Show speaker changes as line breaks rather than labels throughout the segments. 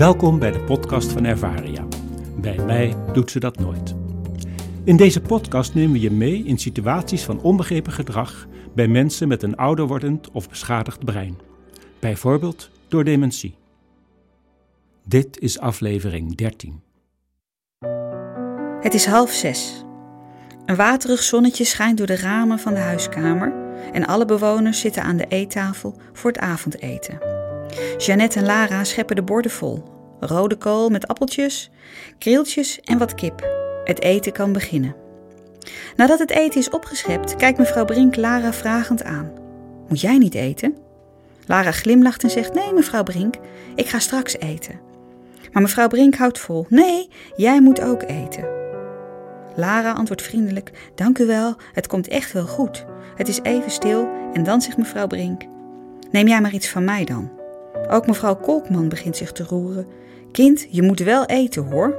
Welkom bij de podcast van Ervaria. Bij mij doet ze dat nooit. In deze podcast nemen we je mee in situaties van onbegrepen gedrag bij mensen met een ouder wordend of beschadigd brein. Bijvoorbeeld door dementie. Dit is aflevering 13.
Het is half zes. Een waterig zonnetje schijnt door de ramen van de huiskamer en alle bewoners zitten aan de eettafel voor het avondeten. Jeannette en Lara scheppen de borden vol. Rode kool met appeltjes, krieltjes en wat kip. Het eten kan beginnen. Nadat het eten is opgeschept, kijkt mevrouw Brink Lara vragend aan. Moet jij niet eten? Lara glimlacht en zegt: Nee, mevrouw Brink, ik ga straks eten. Maar mevrouw Brink houdt vol: Nee, jij moet ook eten. Lara antwoordt vriendelijk: Dank u wel, het komt echt wel goed. Het is even stil en dan zegt mevrouw Brink: Neem jij maar iets van mij dan. Ook mevrouw Kolkman begint zich te roeren. Kind, je moet wel eten hoor.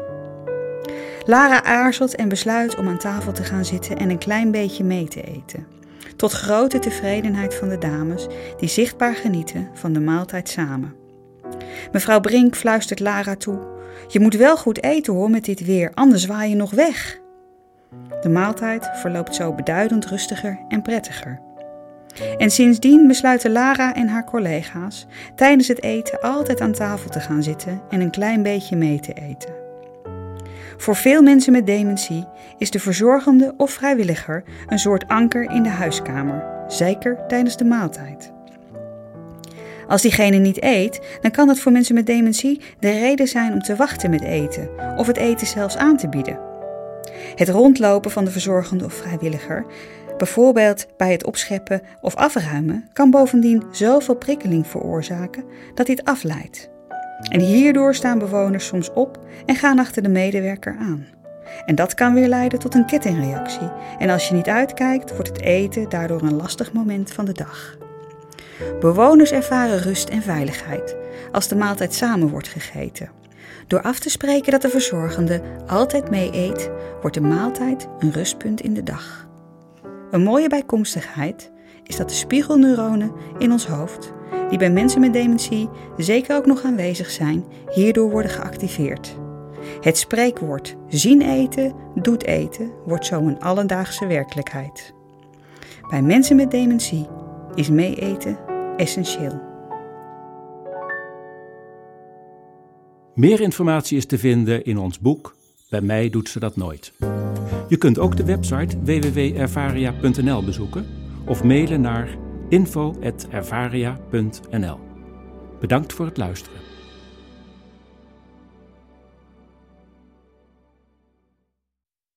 Lara aarzelt en besluit om aan tafel te gaan zitten en een klein beetje mee te eten. Tot grote tevredenheid van de dames, die zichtbaar genieten van de maaltijd samen. Mevrouw Brink fluistert Lara toe: Je moet wel goed eten hoor met dit weer, anders waai je nog weg. De maaltijd verloopt zo beduidend rustiger en prettiger. En sindsdien besluiten Lara en haar collega's tijdens het eten altijd aan tafel te gaan zitten en een klein beetje mee te eten. Voor veel mensen met dementie is de verzorgende of vrijwilliger een soort anker in de huiskamer, zeker tijdens de maaltijd. Als diegene niet eet, dan kan dat voor mensen met dementie de reden zijn om te wachten met eten of het eten zelfs aan te bieden. Het rondlopen van de verzorgende of vrijwilliger, bijvoorbeeld bij het opscheppen of afruimen, kan bovendien zoveel prikkeling veroorzaken dat dit afleidt. En hierdoor staan bewoners soms op en gaan achter de medewerker aan. En dat kan weer leiden tot een kettingreactie. En als je niet uitkijkt, wordt het eten daardoor een lastig moment van de dag. Bewoners ervaren rust en veiligheid als de maaltijd samen wordt gegeten. Door af te spreken dat de verzorgende altijd mee eet, wordt de maaltijd een rustpunt in de dag. Een mooie bijkomstigheid is dat de spiegelneuronen in ons hoofd, die bij mensen met dementie zeker ook nog aanwezig zijn, hierdoor worden geactiveerd. Het spreekwoord zien eten, doet eten wordt zo een alledaagse werkelijkheid. Bij mensen met dementie is mee eten essentieel.
Meer informatie is te vinden in ons boek Bij mij doet ze dat nooit. Je kunt ook de website www.ervaria.nl bezoeken of mailen naar info.ervaria.nl. Bedankt voor het luisteren.